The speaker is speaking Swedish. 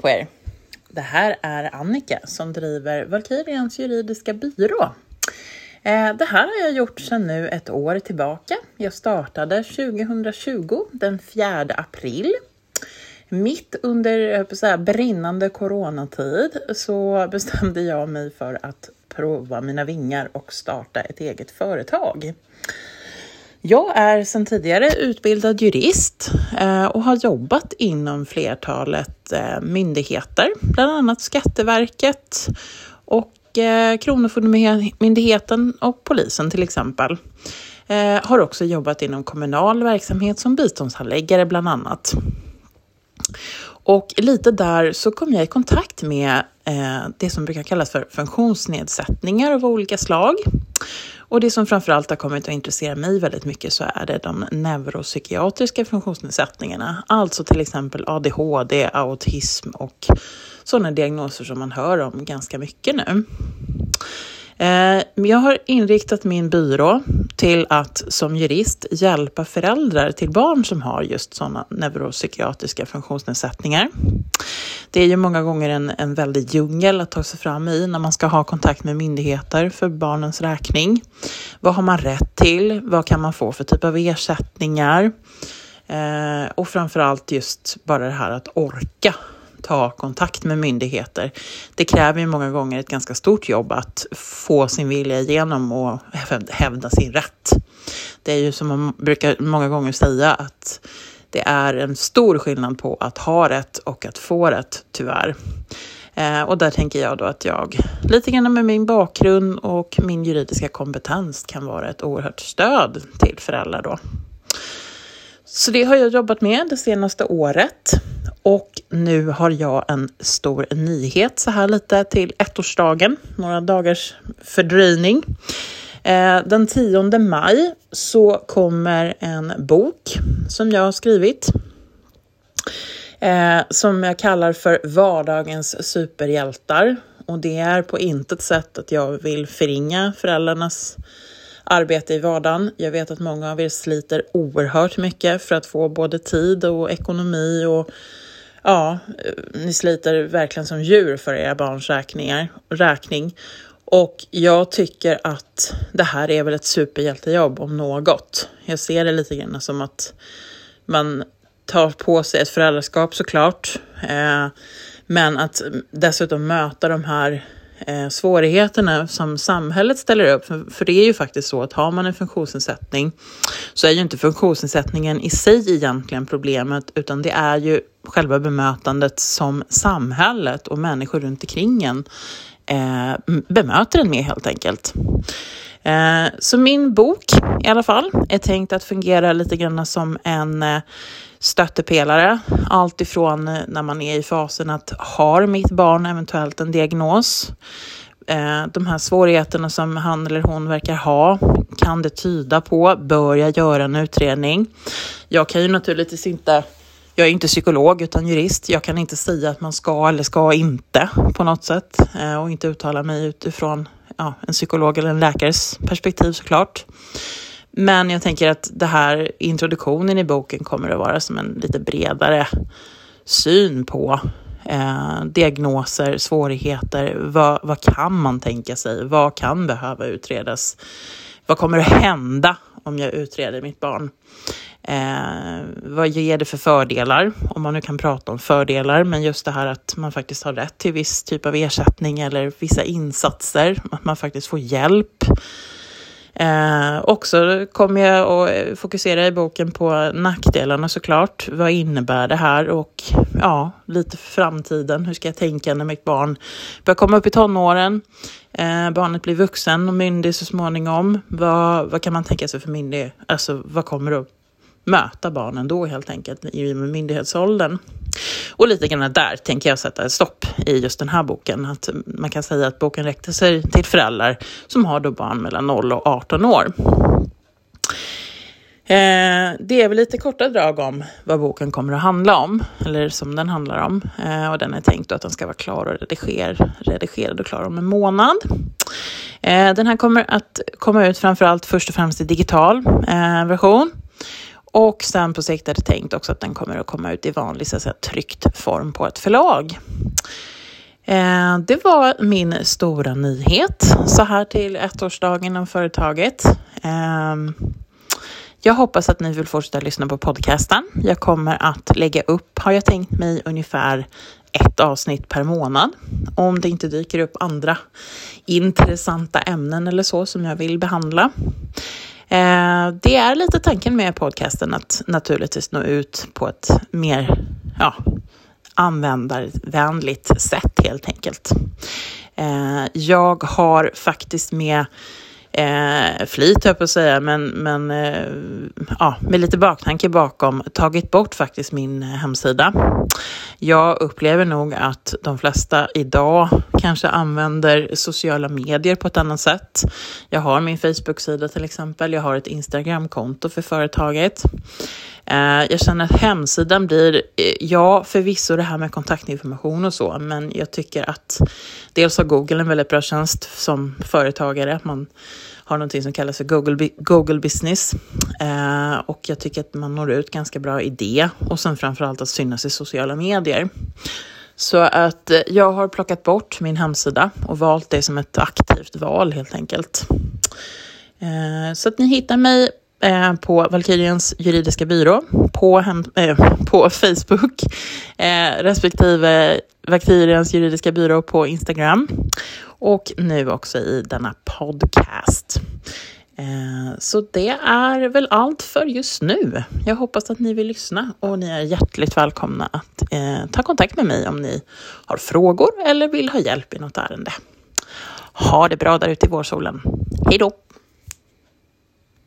på er! Det här är Annika som driver Valkyrians juridiska byrå. Eh, det här har jag gjort sedan nu ett år tillbaka. Jag startade 2020, den 4 april. Mitt under så här, brinnande coronatid så bestämde jag mig för att prova mina vingar och starta ett eget företag. Jag är sedan tidigare utbildad jurist eh, och har jobbat inom flertalet eh, myndigheter, bland annat Skatteverket och eh, Kronofogdemyndigheten och polisen till exempel. Har också jobbat inom kommunal verksamhet som biståndshandläggare bland annat. Och lite där så kom jag i kontakt med det som brukar kallas för funktionsnedsättningar av olika slag. Och det som framförallt har kommit att intressera mig väldigt mycket så är det de neuropsykiatriska funktionsnedsättningarna. Alltså till exempel ADHD, autism och sådana diagnoser som man hör om ganska mycket nu. Eh, jag har inriktat min byrå till att som jurist hjälpa föräldrar till barn som har just sådana neuropsykiatriska funktionsnedsättningar. Det är ju många gånger en, en väldig djungel att ta sig fram i när man ska ha kontakt med myndigheter för barnens räkning. Vad har man rätt till? Vad kan man få för typ av ersättningar? Eh, och framförallt just bara det här att orka ta kontakt med myndigheter. Det kräver ju många gånger ett ganska stort jobb att få sin vilja igenom och hävda sin rätt. Det är ju som man brukar många gånger säga att det är en stor skillnad på att ha rätt och att få rätt, tyvärr. Eh, och där tänker jag då att jag, lite grann med min bakgrund och min juridiska kompetens, kan vara ett oerhört stöd till föräldrar då. Så det har jag jobbat med det senaste året. Och nu har jag en stor nyhet så här lite till ettårsdagen, några dagars fördröjning. Eh, den 10 maj så kommer en bok som jag har skrivit eh, som jag kallar för Vardagens superhjältar. Och det är på intet sätt att jag vill förringa föräldrarnas arbete i vardagen. Jag vet att många av er sliter oerhört mycket för att få både tid och ekonomi och ja, ni sliter verkligen som djur för era barns räkningar, räkning. Och jag tycker att det här är väl ett superhjältejobb om något. Jag ser det lite grann som att man tar på sig ett föräldraskap såklart. Eh, men att dessutom möta de här eh, svårigheterna som samhället ställer upp. För, för, det är ju faktiskt så att har man en funktionsnedsättning så är ju inte funktionsnedsättningen i sig egentligen problemet utan det är ju själva bemötandet som samhället och människor runt omkring en eh, bemöter en med helt enkelt. Eh, så min bok i alla fall är tänkt att fungera lite grann som en eh, stöttepelare. Allt ifrån eh, när man är i fasen att har mitt barn eventuellt en diagnos? Eh, de här svårigheterna som han eller hon verkar ha, kan det tyda på? Bör jag göra en utredning? Jag kan ju naturligtvis inte jag är inte psykolog utan jurist. Jag kan inte säga att man ska eller ska inte på något sätt eh, och inte uttala mig utifrån ja, en psykolog eller en läkares perspektiv såklart. Men jag tänker att det här introduktionen i boken kommer att vara som en lite bredare syn på eh, diagnoser, svårigheter. Vad, vad kan man tänka sig? Vad kan behöva utredas? Vad kommer att hända om jag utreder mitt barn? Eh, vad ger det för fördelar? Om man nu kan prata om fördelar, men just det här att man faktiskt har rätt till viss typ av ersättning eller vissa insatser, att man faktiskt får hjälp Eh, också kommer jag att eh, fokusera i boken på nackdelarna såklart. Vad innebär det här och ja, lite för framtiden. Hur ska jag tänka när mitt barn börjar komma upp i tonåren? Eh, barnet blir vuxen och myndig så småningom. Vad, vad kan man tänka sig för myndig? Alltså vad kommer att möta barnen då helt enkelt i myndighetsåldern? Och lite grann där tänker jag sätta ett stopp i just den här boken. Att man kan säga att boken räckte sig till föräldrar som har då barn mellan 0 och 18 år. Eh, det är väl lite korta drag om vad boken kommer att handla om, eller som den handlar om. Eh, och den är tänkt att den ska vara klar och rediger, redigerad och klar om en månad. Eh, den här kommer att komma ut framförallt först och främst i digital eh, version. Och sen på sikt är det tänkt också att den kommer att komma ut i vanlig så att säga, tryckt form på ett förlag. Eh, det var min stora nyhet så här till ettårsdagen av företaget. Eh, jag hoppas att ni vill fortsätta lyssna på podcasten. Jag kommer att lägga upp, har jag tänkt mig, ungefär ett avsnitt per månad. Om det inte dyker upp andra intressanta ämnen eller så som jag vill behandla. Eh, det är lite tanken med podcasten att naturligtvis nå ut på ett mer ja, användarvänligt sätt helt enkelt. Eh, jag har faktiskt med eh, flit, jag på att säga, men, men eh, ja, med lite baktanke bakom tagit bort faktiskt min eh, hemsida. Jag upplever nog att de flesta idag kanske använder sociala medier på ett annat sätt. Jag har min Facebook-sida till exempel. Jag har ett Instagram-konto för företaget. Eh, jag känner att hemsidan blir, eh, ja förvisso det här med kontaktinformation och så, men jag tycker att dels har Google en väldigt bra tjänst som företagare. Man har någonting som kallas för Google, Google Business eh, och jag tycker att man når ut ganska bra i det och sen framförallt att synas i sociala medier. Så att jag har plockat bort min hemsida och valt det som ett aktivt val helt enkelt. Så att ni hittar mig eh, på Valkyriens juridiska byrå på, hem, eh, på Facebook eh, respektive Valkyriens juridiska byrå på Instagram och nu också i denna podcast. Eh, så det är väl allt för just nu. Jag hoppas att ni vill lyssna och ni är hjärtligt välkomna att eh, ta kontakt med mig om ni har frågor eller vill ha hjälp i något ärende. Ha det bra där ute i vårsolen. Hej då!